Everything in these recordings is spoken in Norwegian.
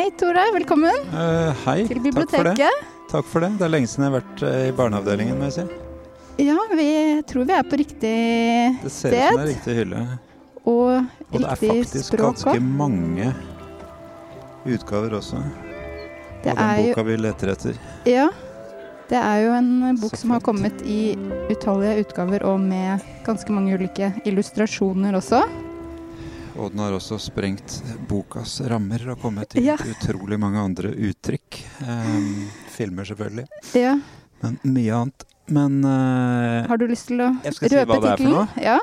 Hei, Tore. Velkommen Uh, hei, til takk for det. biblioteket. Takk for det. Det er lenge siden jeg har vært eh, i barneavdelingen, må jeg si. Ja, vi tror vi er på riktig sted. Det ser ut som det er riktig hylle. og Og det er faktisk ganske også. mange utgaver også. Det av den er jo boka vi leter etter. Ja. Det er jo en bok som har kommet i utallige utgaver og med ganske mange ulike illustrasjoner også. Og den har også sprengt bokas rammer og kommet til Ja. utrolig mange andre uttrykk. Um, filmer, selvfølgelig. Ja. Men mye annet. Men uh, Har du lyst til å Jeg skal si hva det er for noe. Ja.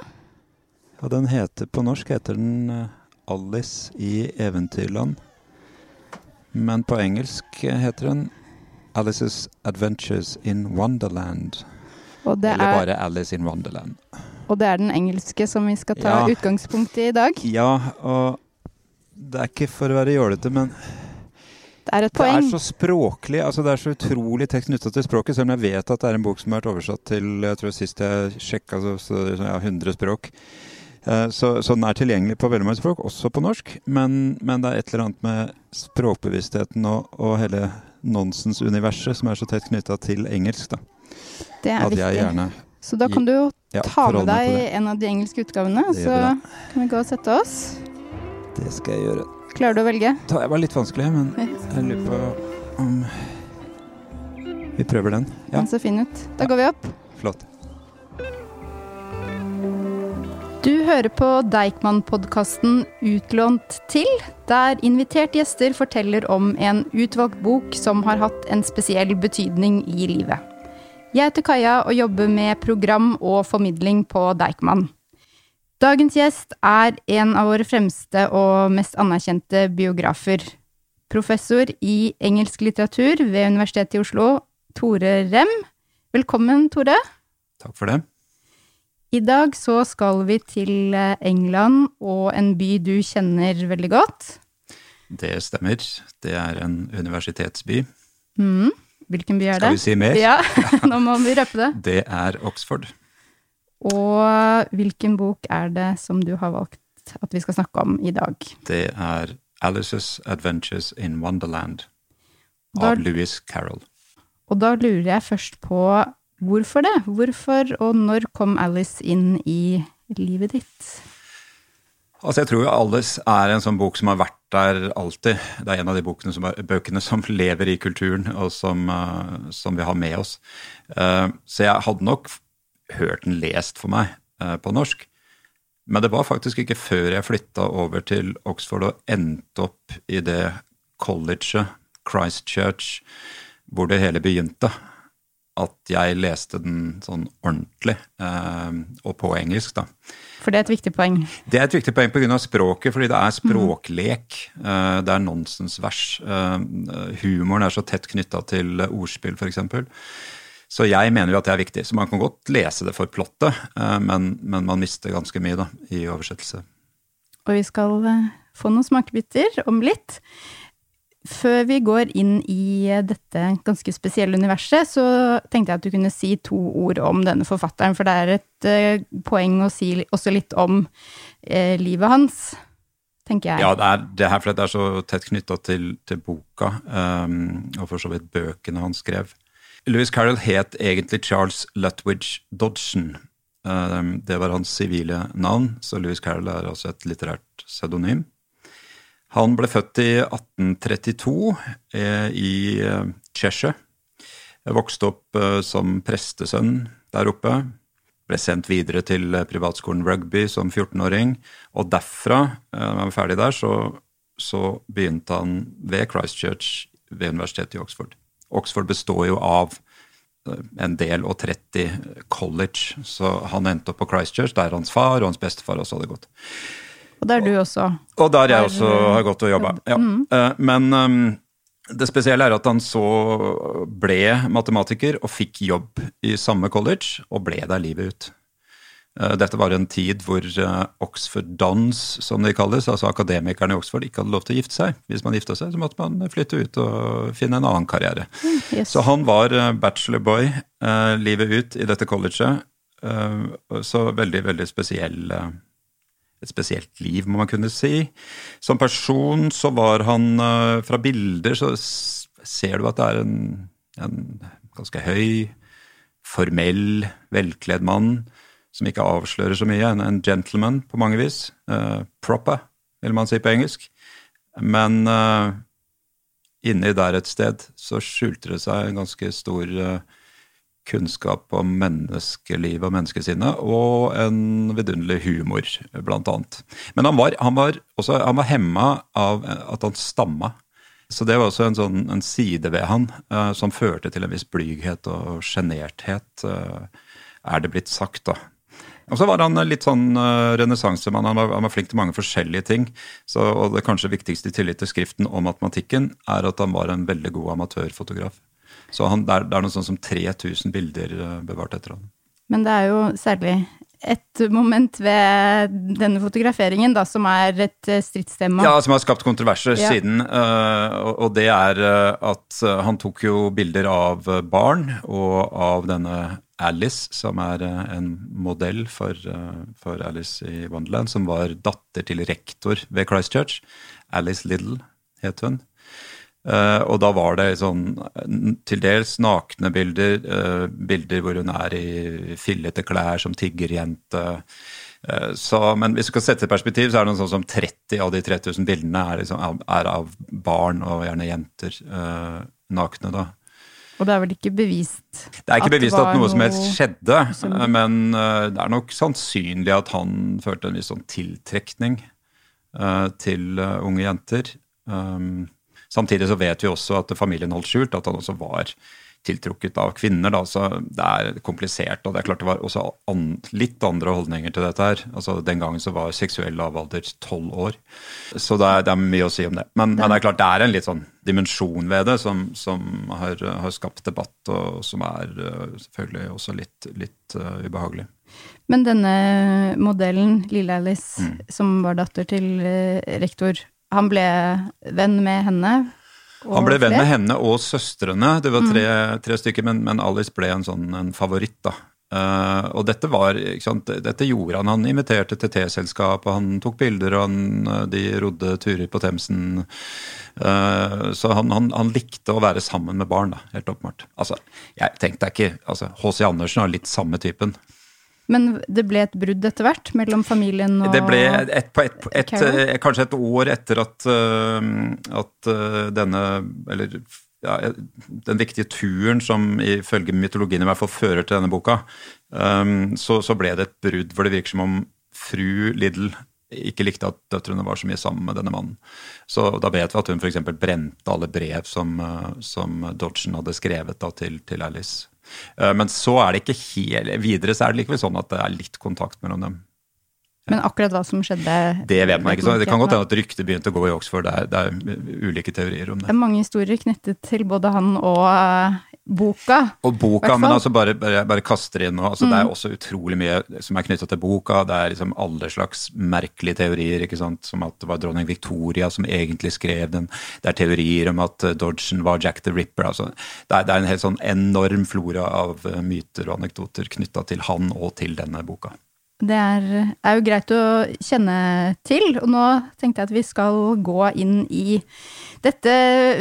ja, den heter på norsk heter den eh, Alice i Eventyrland. Men på engelsk heter den Alice's Adventures in Wonderland. Eller er, bare Alice in Wonderland. Og det er den engelske som vi skal ta Ja. utgangspunkt i i dag. Ja, og det er ikke for å være jålete, men Det er et det er så språklig. altså Det er så utrolig tett knytta til språket, selv om jeg vet at det er en bok som har vært oversatt til jeg tror sist jeg sjekka, så, så, ja, 100 språk. Eh, Så, så den er tilgjengelig på veldig mange språk, også på norsk. Men, men det er et eller annet med språkbevisstheten og, og hele nonsensuniverset som er så tett knytta til engelsk. da. Det er At jeg viktig. gjerne Så da kan du jo ja, ta med deg en av de engelske utgavene, så kan vi gå og sette oss. Det skal jeg gjøre. Klarer du å velge? Det var litt vanskelig, men jeg lurer på om Vi prøver den. Ja, Den ser fin ut. Da går vi opp. flott. Du hører på Deichman-podkasten Utlånt til, der invitert gjester forteller om en utvalgt bok som har hatt en spesiell betydning i livet. Jeg heter Kaja og jobber med program og formidling på Deichman. Dagens gjest er en av våre fremste og mest anerkjente biografer. Professor i engelsk litteratur ved Universitetet i Oslo, Tore Rem. Velkommen, Tore. Takk for det. I dag så skal vi til England og en by du kjenner veldig godt. Det stemmer. Det er en universitetsby. Mhm. Hvilken by er det? Skal vi si mer? Ja, nå må vi røpe det. Det er Oxford. Og hvilken bok er det som du har valgt at vi skal snakke om i dag? Det er Alice's Adventures in Wonderland Da- av Louis Carroll. Og da lurer jeg først på hvorfor det? Hvorfor og når kom Alice inn i livet ditt? Altså, jeg tror jo 'Alles' er en sånn bok som har vært der alltid. Det er en av de bokene som, er- bøkene som lever i kulturen, og som, uh, som vi har med oss. Uh, så jeg hadde nok hørt den lest for meg uh, på norsk. Men det var faktisk ikke før jeg flytta over til Oxford og endte opp i det colleget, Christchurch, hvor det hele begynte, at jeg leste den sånn ordentlig, eh, og på engelsk, da. For det er et viktig poeng. Det er et viktig poeng pga. språket, fordi det er språklek. eh, Det er nonsensvers. eh, Humoren er så tett knytta til ordspill, f.eks. Så jeg mener jo at det er viktig. Så man kan godt lese det for plottet, men, men man mister ganske mye da, i oversettelse. Og vi skal få noen smakebiter om litt. Før vi går inn i eh, dette ganske spesielle universet, så tenkte jeg at du kunne si to ord om denne forfatteren, for det er et eh, poeng å si også litt om eh, livet hans, tenker jeg. Ja, det er, det her fordi det er så tett knytta til, til boka, um, og for så vidt bøkene han skrev. Louis Carroll het egentlig Charles Lutwidge Dodgson. Um, Det var hans sivile navn, så Louis Carroll er altså et litterært pseudonym. Han ble født i 1832 eh, i eh, Cheshire. Vokste opp eh, som prestesønn der oppe. Ble sendt videre til privatskolen Rugby som 14-åring. Og derfra, da han var ferdig der, så, så begynte han ved Christchurch ved universitetet i Oxford. Oxford består jo av en del og 30 college, så han endte opp på Christchurch, der hans far og hans bestefar også hadde gått. Og der er du også. Og der jeg også har gått og jobba. Ja. Eh, Men um, det spesielle er at han så ble matematiker og fikk jobb i samme college, og ble der livet ut. Eh, Dette var en tid hvor eh, Oxford Dons, som de kalles, altså akademikerne i Oxford, ikke hadde lov til å gifte seg. Hvis man gifta seg, så måtte man flytte ut og finne en annen karriere. Yes. Så han var bachelorboy livet ut i dette colleget. Så veldig, veldig spesiell, et spesielt liv, må man kunne si. Som person så var han uh, Fra bilder så ser du at det er en, en ganske høy, formell, velkledd mann som ikke avslører så mye. En, en gentleman på mange vis. Uh, proper, vil man si på engelsk. Men uh, inni der et sted så skjulte det seg en ganske stor uh, kunnskap om menneskelivet og menneskesinnet, og en vidunderlig humor, blant annet. Men han var, han var, også, han var hemma av at han stamma. Så det var også en, sånn, en side ved han uh, som førte til en viss blyghet og sjenerthet, uh, er det blitt sagt, da. Og så var han litt sånn uh, renessansemann. Han, han, var flink til mange forskjellige ting. Så, og det kanskje viktigste i tillit til skriften og matematikken er at han var en veldig god amatørfotograf. Så han, det, er, det er noe sånn som 3000 bilder eh, bevart etter ham. Men det er jo særlig et moment ved denne fotograferingen da, som er et eh, stridstema. Ja, som har skapt kontroverser ja. siden. Uh, og det er at han tok jo bilder av barn og av denne Alice, som er en modell for, for Alice i Wonderland, som var datter til rektor ved Christchurch. Alice Little het hun. Uh, og da var det sånn til dels nakne bilder, uh, bilder hvor hun er i fillete klær som tiggerjente. Uh, så, men hvis du skal sette i perspektiv, så er det noe sånn som 30 av de 3000 bildene er, liksom, er av barn og gjerne jenter nakne. da. Og det er vel ikke bevist Det er ikke bevist at noe, som helst skjedde, som... men det er nok sannsynlig at han følte en viss sånn tiltrekning til unge jenter. Um, Samtidig så vet vi også at familien holdt skjult at han også var tiltrukket av kvinner. Da, så Det er komplisert. og Det er klart det var også an, litt andre holdninger til dette. her. Altså Den gangen så var seksuell lavalder tolv år. Så det er, det er, mye å si om det. Men, men, det er klart det er en litt sånn dimensjon ved det som, som har, har, skapt debatt, og som er uh, selvfølgelig også litt, litt uh, ubehagelig. Men denne modellen, Lille Alice, mm. som var datter til uh, rektor, han ble venn med henne. Han ble venn med henne og søstrene. Det var tre, mm. tre stykker, men, men, Alice ble en sånn en favoritt, da. Uh, og dette var, dette gjorde han. Han inviterte til teselskap, og han tok bilder, og han, eh, de rodde turer på Themsen. Uh, så han, han, han, likte å være sammen med barn, da, helt åpenbart. Altså, jeg tenkte ikke altså, H.C. Andersen har litt samme typen. Men det ble et brudd etter hvert mellom familien og Det ble et, på et, et, et, kanskje et år etter at, uh, at uh, denne Eller ja, den viktige turen som ifølge mytologien i hvert fall fører til denne boka, så, så, ble det et brudd hvor det virker som om fru Liddle ikke likte at døtrene var så mye sammen med denne mannen. Så da vet vi at hun f.eks. brente alle brev som, som Dodgen hadde skrevet da, til, til Alice. Eh, men så er det ikke helt Videre så er det likevel sånn at det er litt kontakt mellom dem. Men akkurat hva som skjedde Det vet man ikke. så Det kan godt hende at ryktet begynte å gå i Oxford. Det er, det er, ulike teorier om det. Det er mange historier knyttet til både han og uh, boka. Og boka, men altså bare, bare, bare kaster inn noe. Altså, mm. Det er mm. også utrolig mye som er knytta til boka. Det er liksom alle slags merkelige teorier, ikke sant? som at det var dronning Victoria som egentlig skrev den. Det er teorier om at eh, Dodgen var Jack the Ripper. Altså, det, er, det er en helt sånn enorm flora av myter og anekdoter knytta til han og til denne boka. Det er, er, jo greit å kjenne til, og nå tenkte jeg at vi skal gå inn i dette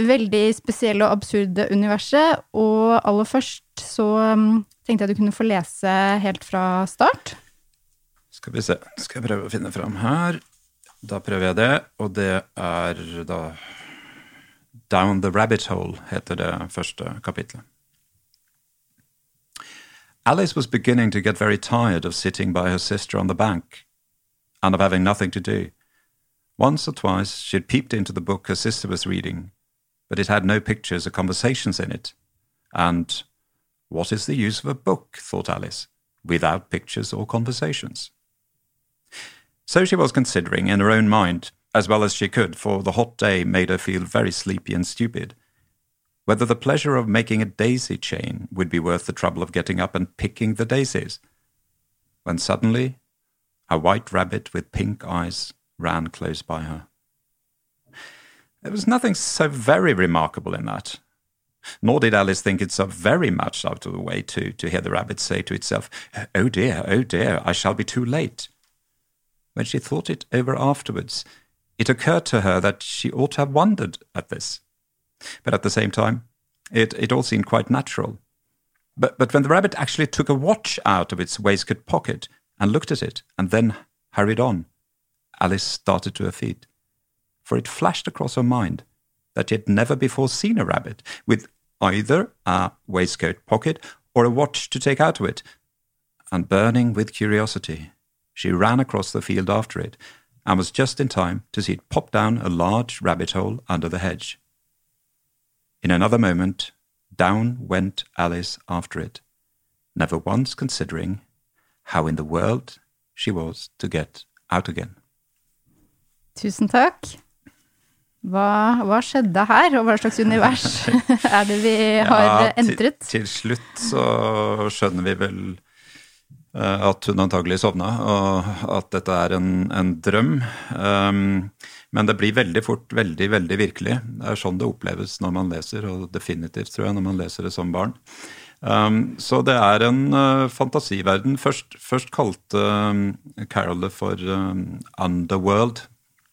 veldig spesielle og absurde universet. Og aller først så um, tenkte jeg at du kunne få lese helt fra start. Skal vi se, skal jeg prøve å finne fram her. Da prøver jeg det, og det er da Down the Rabbit Hole heter det første kapitlet. Alice was beginning to get very tired of sitting by her sister on the bank and of having nothing to do. Once or twice she had peeped into the book her sister was reading, but it had no pictures or conversations in it. And what is the use of a book, thought Alice, without pictures or conversations? So she was considering in her own mind, as well as she could, for the hot day made her feel very sleepy and stupid whether the pleasure of making a daisy chain would be worth the trouble of getting up and picking the daisies. When suddenly, a white rabbit with pink eyes ran close by her. There was nothing so very remarkable in that. Nor did Alice think it so very much out of the way to, to hear the rabbit say to itself, Oh dear, oh dear, I shall be too late. when she thought it over afterwards, it occurred to her that she ought to have wondered at this. But at the same time, it, it all seemed quite natural. But, but when the rabbit actually took a watch out of its waistcoat pocket and looked at it, and then hurried on, Alice started to her feet. For it flashed across her mind that she had never before seen a rabbit with either a waistcoat pocket or a watch to take out of it. And burning with curiosity, she ran across the field after it, and was just in time to see it pop down a large rabbit hole under the hedge. In another moment, down went Alice after it, never once considering how in the world she was to get out again. Tusen takk. Hva, hva, skjedde her, og hva slags univers er det vi har ja, entret? Til, til, slutt så skjønner vi vel uh, at hun antagelig sovna, og at dette er en, en drøm. Um, men det blir veldig fort veldig, veldig virkelig. Det er sånn det oppleves når man leser, og definitivt, tror jeg, når man leser det som barn. Um, så det er en uh, fantasiverden. Først, først kalte um, Carol det for um, Underworld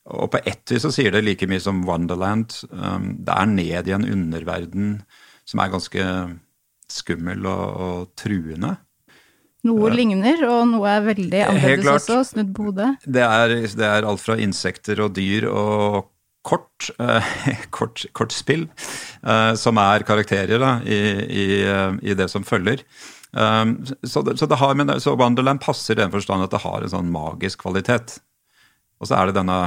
og på ett vis så sier det like mye som Wonderland. Um, det er ned i en underverden som er ganske skummel og, og truende. Noe ja. ligner, og noe er veldig annerledes også, snudd på hodet. Det er, det er, alt fra insekter og dyr og kort, eh, kort, kort spill, eh, som er karakterer da, i, i, uh, i, det som følger. Um, så, det, så, det har, men, så Wonderland passer i den forstand at det har en sånn magisk kvalitet. Og så er det denne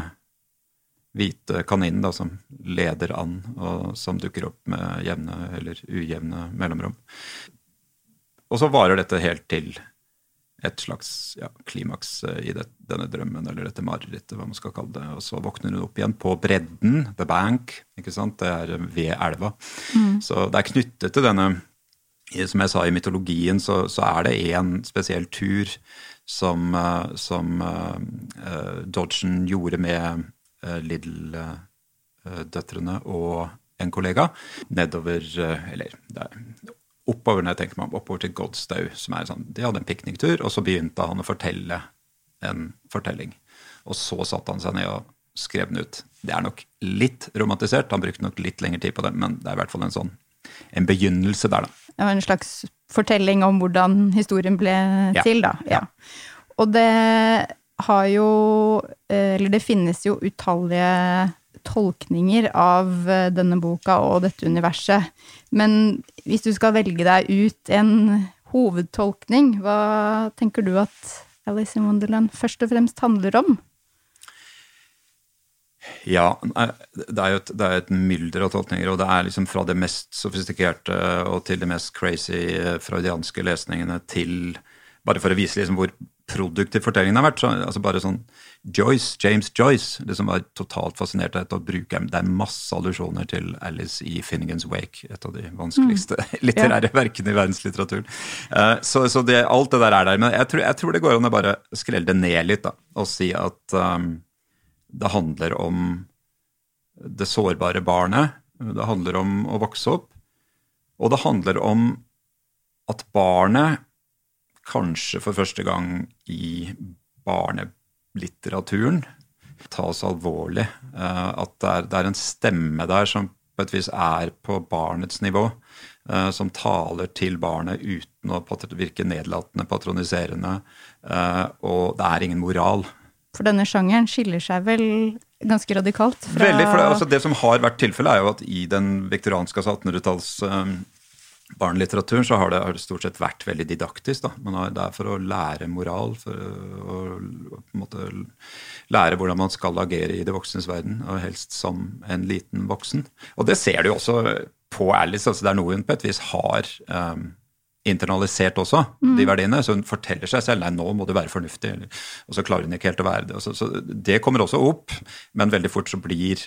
hvite kaninen da, som leder an, og som dukker opp med jevne eller ujevne mellomrom. Og så varer dette helt til et slags ja, klimaks eh, i det, denne drømmen, eller dette marerittet, hva man skal kalle det. Og så våkner hun opp igjen på bredden, the bank, ikke sant? det er ved elva. Mm. Så det er knyttet til denne Som jeg sa i mytologien, så, så er det én spesiell tur som, eh, som uh, Dodgen gjorde med uh, Lidl-døtrene og en kollega nedover Eller oppover når jeg tenker meg oppover til Godstow. som er sånn, De hadde en pikniktur, og så begynte han å fortelle en fortelling. Og så satte han seg ned og skrev den ut. Det er nok litt romantisert, han brukte nok litt lengre tid på det, men det er i hvert fall en sånn en begynnelse der, da. Det var en slags fortelling om hvordan historien ble ja. til, da. Ja. ja. Og det har jo eh, Eller det finnes jo utallige tolkninger av eh, denne boka og dette universet. Men hvis du skal velge deg ut en hovedtolkning, hva tenker du at Alice in Wonderland først og fremst handler om? Ja, det er jo et, det er et mylder av tolkninger, og det er liksom fra det mest sofistikerte og til de mest crazy eh, freudianske lesningene til Bare for å vise liksom hvor produktiv fortellingen har vært. Så, altså bare sånn Joyce, James Joyce, liksom var totalt fascinert av å bruke Det er masse allusjoner til Alice i Finnegans Wake, et av de vanskeligste mm. litterære ja. verkene i verdenslitteraturen. Uh, så, så det, alt det der er der. Men jeg tror, jeg tror, det går an å bare skrelle det ned litt da, og si at um, det handler om det sårbare barnet. Det handler om å vokse opp. Og det handler om at barnet kanskje for første gang i barnelitteraturen tas alvorlig. Eh, at det er, det er, en stemme der som på et vis er på barnets nivå. Eh, som taler til barnet uten å virke nedlatende, patroniserende. Eh, og det er ingen moral. For denne sjangeren skiller seg vel ganske radikalt fra Veldig, for det, altså det som har vært tilfellet, er jo at i den viktorianske 1800-talls barnelitteraturen så har det, har det, stort sett vært veldig didaktisk. Da. Man har, det er for å lære moral, for å, å måte, lære hvordan man skal agere i det voksnes verden, og helst som en liten voksen. Og det ser du også på Alice. altså Det er noe hun på et vis har um, internalisert også, mm. de verdiene. Så hun forteller seg selv nei, nå må du være fornuftig, og så klarer hun ikke helt å være det. Så, så det kommer også opp, men veldig fort så blir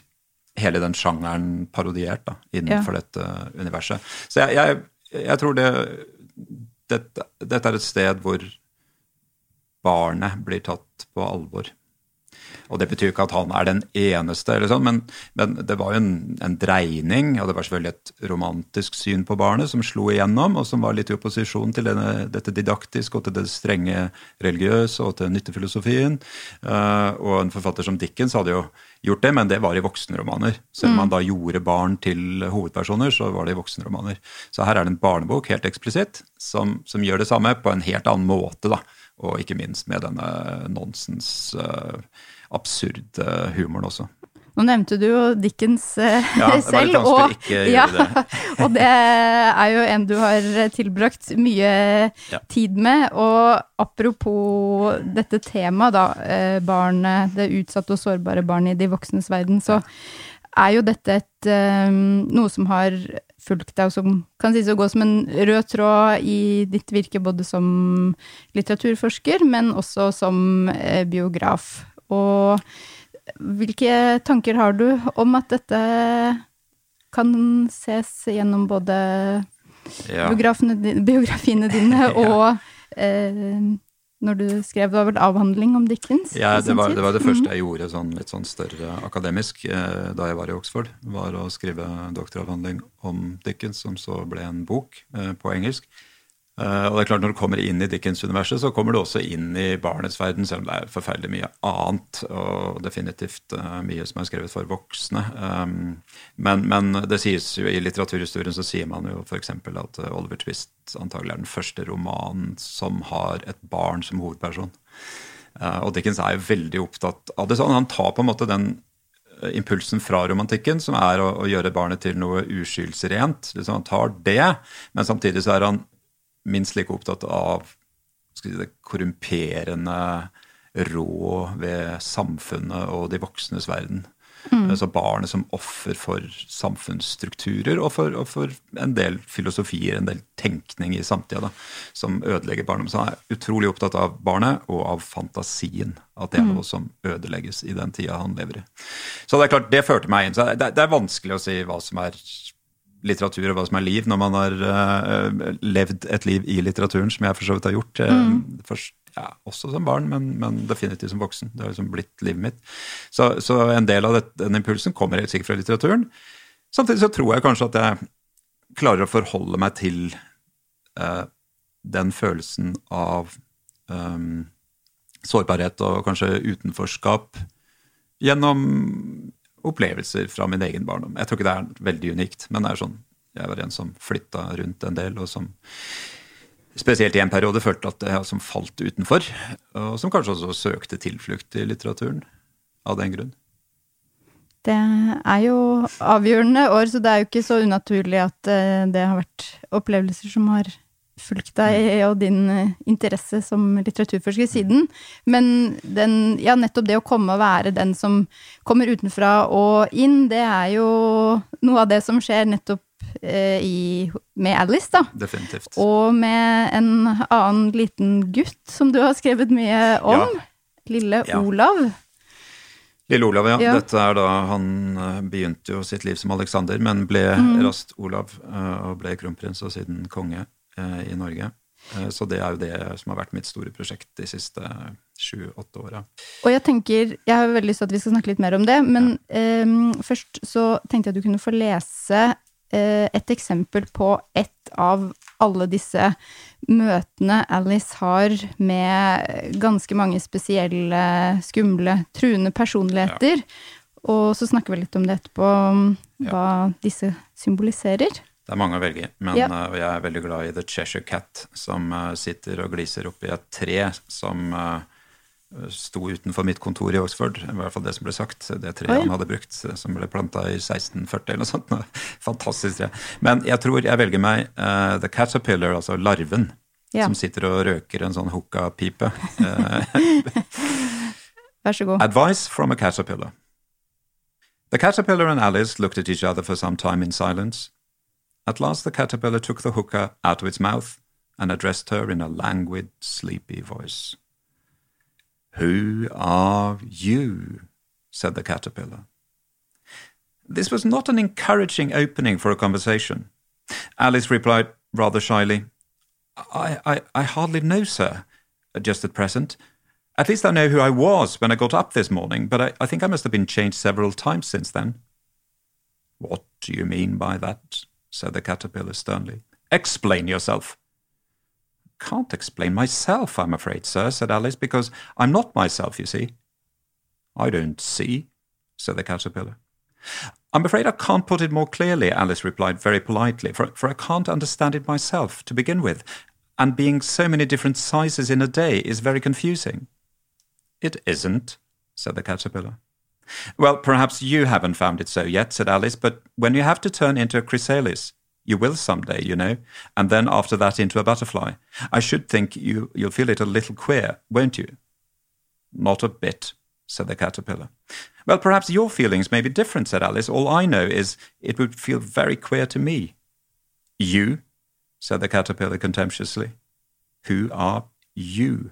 hele den sjangeren parodiert da, innenfor ja. dette universet. Så jeg, jeg, jeg tror det dette, dette, er et sted hvor barnet blir tatt på alvor. Og det betyr ikke at han er den eneste, sånn, men, men, det var jo en, en, dreining. Og det var selvfølgelig et romantisk syn på barnet som slo igjennom, og som var litt i opposisjon til denne, dette didaktiske og til det strenge religiøse og til nyttefilosofien. Uh, og en forfatter som Dickens hadde jo gjort det, men det var i voksenromaner. Selv om man mm. da gjorde barn til hovedpersoner, så var det i voksenromaner. Så her er det en barnebok, helt eksplisitt, som, som gjør det samme på en helt annen måte. da, Og ikke minst med denne nonsens... Uh, absurde humoren også. Nå nevnte du jo Dickens eh, ja, selv, og, ja, det. og det er jo en du har tilbrakt mye ja. tid med. Og apropos dette temaet, da, eh, barnet, det utsatte og sårbare barnet i de voksnes verden, så er jo dette et, um, noe som har fulgt deg, og som kan sies å gå som en rød tråd i ditt virke både som litteraturforsker, men også som eh, biograf. Og hvilke tanker har du om at dette kan ses gjennom både ja. biografiene dine og eh, når du skrev det var vel avhandling om Dickens? Ja, det var, det var, det første mhm. jeg gjorde sånn, litt sånn større akademisk eh, da jeg var i Oxford. Var å skrive doktoravhandling om Dickens, som så ble en bok eh, på engelsk. Eh, og det er klart Når du kommer inn i Dickens-universet, så kommer du også inn i barnets verden, selv om det er forferdelig mye annet, og definitivt uh, mye som er skrevet for voksne. Um, men, men, det sies jo i litteraturhistorien så sier man jo f.eks. at Oliver Twist antagelig er den første romanen som har et barn som hovedperson. Og Dickens er jo veldig opptatt av det sånn. Han tar på en måte den impulsen fra romantikken, som er å, å gjøre barnet til noe uskyldsrent. Liksom han tar det, men samtidig så er han minst like opptatt av si, det korrumperende rå ved samfunnet og de voksnes verden. Mm. Så barnet som offer for samfunnsstrukturer og for, og for, en del filosofier, en del tenkning i samtida, som ødelegger barnet. Så han er utrolig opptatt av barnet og av fantasien. At det er mm. noe som ødelegges i den tida han lever i. Så det er klart, det førte meg inn. Så det, det er vanskelig å si hva som er litteratur og hva som er liv, når man har uh, levd et liv i litteraturen, som jeg for så vidt har gjort. Uh, mm. først, ja, også som barn, men, men, definitivt som voksen. Det har liksom blitt livet mitt. Så, så en del av det, den impulsen kommer helt sikkert fra litteraturen. Samtidig så tror jeg kanskje at jeg klarer å forholde meg til uh, den følelsen av um, sårbarhet og kanskje utenforskap gjennom opplevelser fra min egen barndom. Jeg tror ikke det er veldig unikt, men det er sånn jeg var en som flytta rundt en del, og som spesielt i en periode følte at jeg som falt utenfor. Og som kanskje også søkte tilflukt i litteraturen av den grunn. Det er jo avgjørende år, så det er jo ikke så unaturlig at eh, det har vært opplevelser som har fulgt deg og din eh, interesse som litteraturforsker siden. Men den, ja, nettopp det å komme og være den som kommer utenfra og inn, det er jo noe av det som skjer nettopp eh, i, med Alice, da. Definitivt. Og med en annen liten gutt som du har skrevet mye om. Ja. Lille ja. Olav. Lille Olav, ja. ja. Dette er da, Han eh, begynte jo sitt liv som Alexander, men ble mm. raskt Olav og ble kronprins og siden konge. Eh, i Norge. Eh, så det er jo det som har vært mitt store prosjekt de siste sju-åtte åra. Og jeg tenker, jeg har veldig lyst til at vi skal snakke litt mer om det, men ja. um, først så tenkte jeg at du kunne få lese uh, et eksempel på ett av alle disse møtene Alice har med ganske mange spesielle, skumle, truende personligheter. Ja. Og så snakker vi litt om det etterpå, hva ja. disse symboliserer. Det er mange å velge men ja. uh, jeg er veldig glad i The Cheshire Cat, som uh, sitter og gliser oppi et tre som uh, sto utenfor mitt kontor i Oxford. I hvert fall det som ble sagt. Det treet han hadde brukt, som ble planta i 1640 eller noe sånt. Fantastisk tre. Men jeg tror jeg velger meg The Caterpillar, altså larven, ja. som sitter og røker en sånn hookah-pipe. Vær så god. Advice from a caterpillar. The caterpillar and Alice looked at each other for some time in silence. At last the caterpillar took the hookah out of its mouth and addressed her in a languid, sleepy voice. Who are you? said the caterpillar. This was not an encouraging opening for a conversation. Alice replied rather shyly, I, I, I hardly know, sir, just at present. At least I know who I was when I got up this morning, but I, I think I must have been changed several times since then. What do you mean by that? Said the caterpillar sternly. Explain yourself. Can't explain myself, I'm afraid, sir, said Alice, because I'm not myself, you see. I don't see, said the caterpillar. I'm afraid I can't put it more clearly, Alice replied very politely, for, for I can't understand it myself to begin with, and being so many different sizes in a day is very confusing. It isn't, said the caterpillar. Well, perhaps you haven't found it so yet, said Alice, but when you have to turn into a chrysalis, you will some day, you know, and then after that into a butterfly. I should think you, you'll feel it a little queer, won't you? Not a bit, said the caterpillar. Well, perhaps your feelings may be different, said Alice. All I know is it would feel very queer to me. You? said the caterpillar contemptuously. Who are you?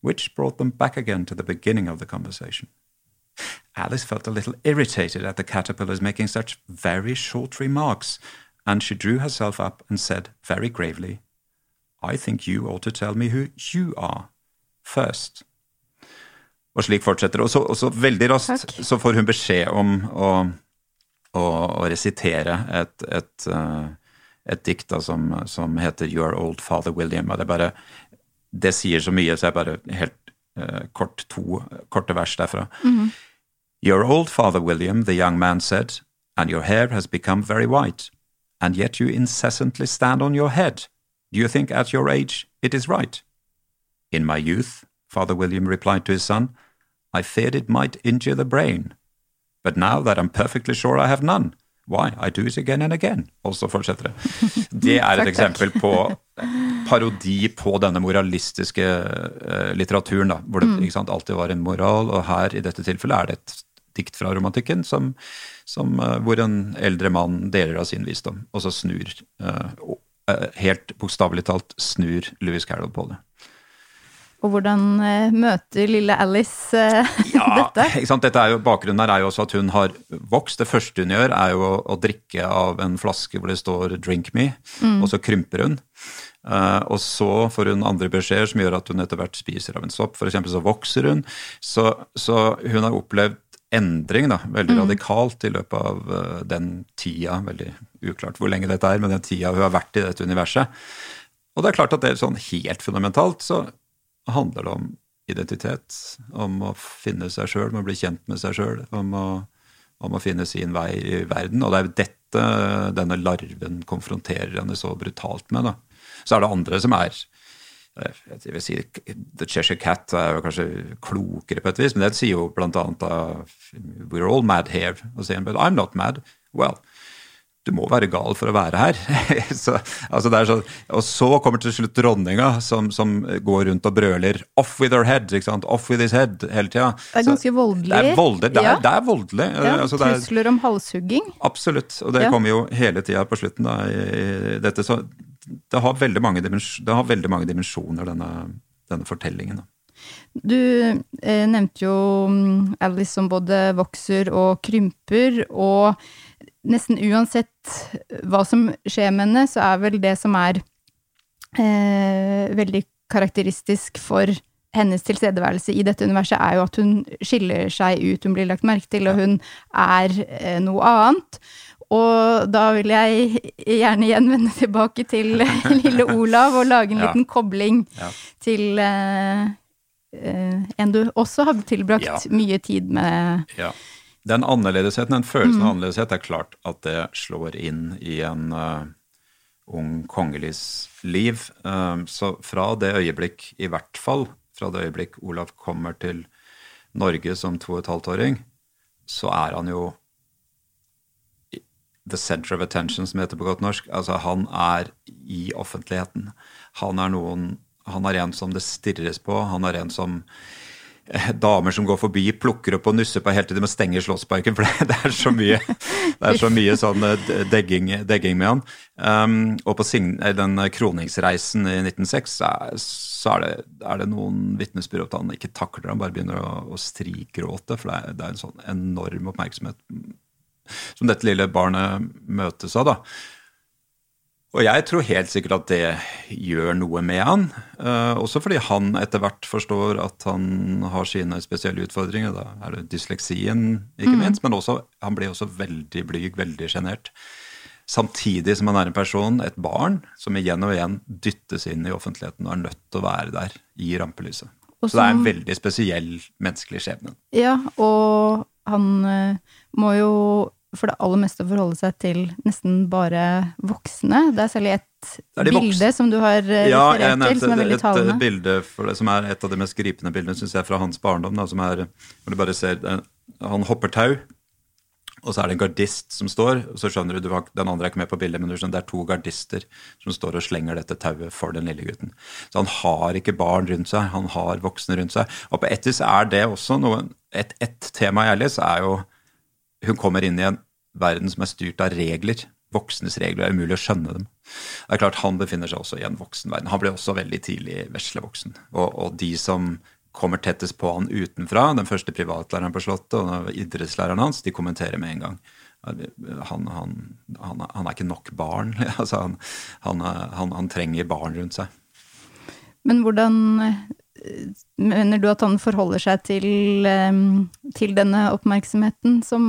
Which brought them back again to the beginning of the conversation. Alice felt a little irritated at the caterpillars making such very short remarks, and she drew herself up and said very gravely, I think you ought to tell me who you are, first. Og slik fortsetter det. Og så, veldig raskt Takk. så får hun beskjed om å, å, å resitere et, et, eh, et dikt da, som, som heter Your Old Father William. Og det, bare, det sier så mye, så jeg bare helt uh, kort to korte vers derfra. Your old father, William, the young man said, and your hair has become very white, and yet you incessantly stand on your head. Do you think at your age it is right? In my youth, Father William replied to his son, I feared it might injure the brain. But now that I'm perfectly sure I have none, why, I do it again and again. Og så fortsetter det. Det er et eksempel på parodi på denne moralistiske eh, litteraturen, da, hvor det ikke sant, alltid var en moral, og her i dette tilfellet er det et dikt fra romantikken som, som, eh, hvor en eldre mann deler av sin visdom, og så snur, eh, helt bokstavelig talt, snur Louis Carroll på det. Og hvordan eh, møter lille Alice eh, Ja, dette? Dette er jo, bakgrunnen her er jo også at hun har vokst. Det første hun gjør, er jo å, drikke av en flaske hvor det står 'drink me', og så krymper hun. Uh, og så får hun andre beskjeder som gjør at hun etter hvert spiser av en sopp. For eksempel så vokser hun. Så, så hun har opplevd endring da, veldig radikalt i løpet av uh, den tida, veldig uklart hvor lenge dette er, men den tida hun har vært i dette universet. Og det er klart at det er sånn helt fundamentalt så handler det om identitet, om å finne seg sjøl, om å bli kjent med seg sjøl, om, om å finne sin vei i verden. Og det er jo dette denne larven konfronterer henne så brutalt med. da. Så er det andre som er eh, jeg vil si The Cheshire Cat er jo kanskje klokere på et vis, men det sier jo blant annet da, We're all mad here. Og sier but I'm not mad. Well, du må være gal for å være her. så, altså er sånn, og så kommer til slutt dronninga, som, som går rundt og brøler 'off with her head'? 'off with his head' hele tida. Det er ganske voldelig. Det er voldelig. Det er, Ja. det er voldelig. Ja, altså, det er, Trusler om halshugging. Absolutt, og det Ja. kommer jo hele tida på slutten. Da, i dette, så det har veldig mange, dimens, det har veldig mange dimensjoner, denne, denne fortellingen. Da. Du eh, nevnte jo mm, Alice som både vokser og krymper, og nesten uansett hva som skjer med henne, så er vel det som er eh, veldig karakteristisk for hennes tilstedeværelse i dette universet, er jo at hun skiller seg ut, hun blir lagt merke til, og hun er eh, noe annet. Og da vil jeg gjerne igjen vende tilbake til lille Olav og lage en Ja. liten kobling Ja. til eh, eh, en du også har tilbrakt Ja. mye tid med. Ja. Den annerledesheten, den følelsen av annerledeshet, er klart at det slår inn i en uh, ung kongelis liv. Uh, så fra det øyeblikk, i hvert fall fra det øyeblikk Olav kommer til Norge som to og et halvt åring, så er han jo the center of attention, som det heter på godt norsk. Altså, han er i offentligheten. Han er noen Han er en som det stirres på. Han er en som damer som går forbi, plukker opp og nusser på helt til de må stenge Slottsparken, for det, er så mye det er så mye sånn eh, degging, degging med han. Um, og på den kroningsreisen i 1906 så er, det, er det noen vitnesbyrd at han ikke takler han bare begynner å, å strigråte, for det er, det er en sånn enorm oppmerksomhet som dette lille barnet møtes av. da. Og jeg tror helt sikkert at det gjør noe med han. Uh, også fordi han etter hvert forstår at han har sine spesielle utfordringer. Da er det dysleksien, ikke mm. minst. Men også, han blir også veldig blyg, veldig sjenert. Samtidig som han er en person, et barn, som igjen og igjen dyttes inn i offentligheten og er nødt til å være der i rampelyset. Også, Så det er en veldig spesiell menneskelig skjebne. Ja, og han uh, må jo for det aller meste forholde seg til nesten bare voksne. Det er særlig et bilde som du har eh, ja, referert til, som er veldig talende. Et bilde det, som er et av de mest gripende bildene, syns jeg, fra hans barndom. Da, som er, hvor du bare ser, eh, Han hopper tau, og så er det en gardist som står. og så skjønner du, Den andre er ikke med på bildet, men du skjønner, det er to gardister som står og slenger dette tauet for den lille gutten. Så han har ikke barn rundt seg, han har voksne rundt seg. Og på et vis er det også noe Et, et tema jeg leser, er jo Hun kommer inn i en verden som er styrt av regler. Voksnes regler er umulig å skjønne dem. Det er klart Han befinner seg også i en voksen verden. Han ble også veldig tidlig veslevoksen. Og, og de som kommer tettest på han utenfra, den første privatlæreren på Slottet og idrettslæreren hans, de kommenterer med en gang. Han, han, han, han er ikke nok barn. altså han, trenger barn rundt seg. Men hvordan eh, mener du at han forholder seg til, eh, til denne oppmerksomheten som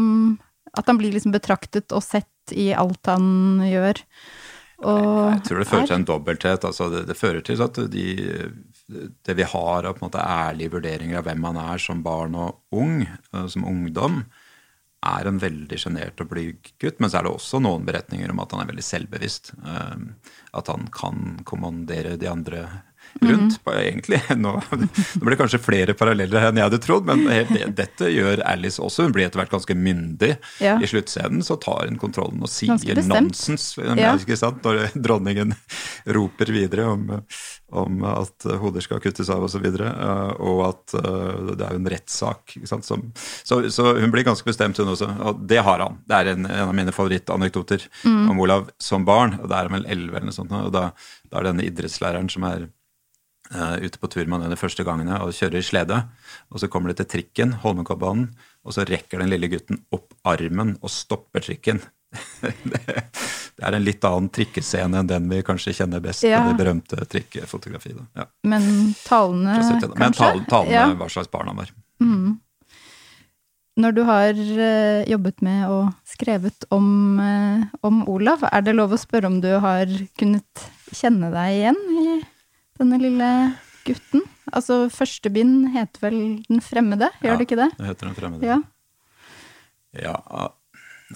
at han blir liksom betraktet og sett i alt han gjør. jeg tror det fører til en dobbelthet. Altså det, det, fører til at de, det vi har av ærlige vurderinger av hvem han er som barn og ung, eh, som ungdom, er en veldig sjenert og blyg gutt. Men så er det også noen beretninger om at han er veldig selvbevisst. Eh, at han kan kommandere de andre rundt. Mm. egentlig. Nå, nå blir det kanskje flere paralleller enn jeg hadde trodd, men det, dette gjør Alice også. Hun blir etter hvert ganske myndig. Ja. I sluttscenen så tar hun kontrollen og sier nonsens. Ja. Ikke sant? Når dronningen roper videre om, om at hoder skal kuttes av osv., og, uh, og at uh, det er jo en rettssak. Så, så, hun blir ganske bestemt, hun også. Og det har han. Det er en, en av mine favorittanekdoter mm. om Olav som barn. og Det er vel elleve eller noe sånt. og da, da er denne idrettslæreren som er uh, ute på tur med den de første gangene og kjører i slede. Og så kommer det til trikken, Holmenkollbanen, og så rekker den lille gutten opp armen og stopper trikken. det, er en litt annen trikkescene enn den vi kanskje kjenner best ja. det berømte trikkefotografiet. Ja. Men talene, kanskje? Men talene, ja. hva slags barn han var. Mm. Når du har uh, jobbet med og skrevet om, uh, om Olav, er det lov å spørre om du har kunnet kjenne deg igjen i denne lille gutten. Altså, første bind heter vel Den fremmede, gjør ja, det ikke det? det heter Den fremmede. Ja. ja.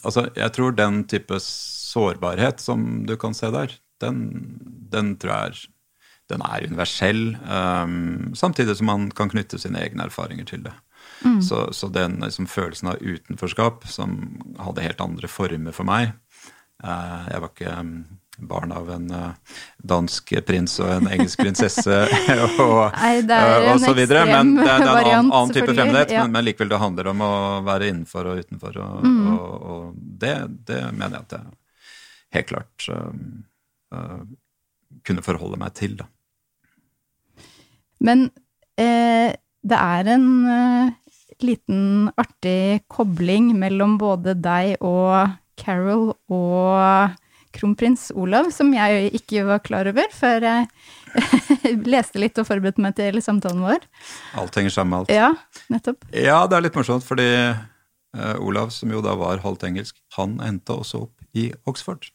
Altså, jeg tror den type sårbarhet som du kan se der, den, den tror jeg er den er universell, um, samtidig som man kan knytte sine egne erfaringer til det. Mm. Så, så, den liksom, følelsen av utenforskap, som hadde helt andre former for meg uh, Jeg var ikke um, barn av en uh, dansk prins og en engelsk prinsesse og, Nei, uh, og så videre. Men det, det er en annen, annen type fremmedhet. Ja. Men, men, likevel, det handler om å være innenfor og utenfor. Og, mm. og, og det, det, mener jeg at jeg helt klart uh, kunne forholde meg til, da. Men eh, det er en liten artig kobling mellom både deg og Carol og kronprins Olav, som jeg ikke var klar over før jeg leste litt og forberedte meg til samtalen vår. Alt henger sammen med alt. Ja, nettopp. Ja, det er litt morsomt, fordi uh, Olav, som jo da var halvt engelsk, han endte også opp i Oxford.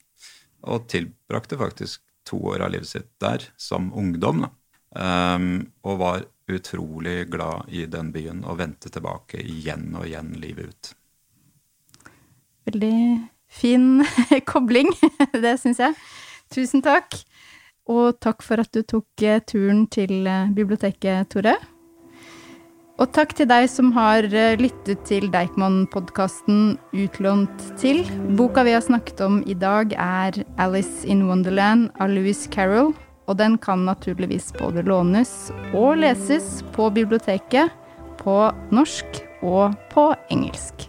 Og tilbrakte faktisk to år av livet sitt der som ungdom. Um, og var utrolig glad i den byen og vendte tilbake igjen og igjen livet ut. Veldig fin kobling, det syns jeg. Tusen takk. Og takk for at du tok eh, turen til eh, biblioteket, Tore. Og takk til deg som har eh, lyttet til Deichman-podkasten Utlånt til. Boka vi har snakket om i dag, er Alice in Wonderland av Louis Carroll. Og den kan naturligvis både lånes og leses på biblioteket på norsk og på engelsk.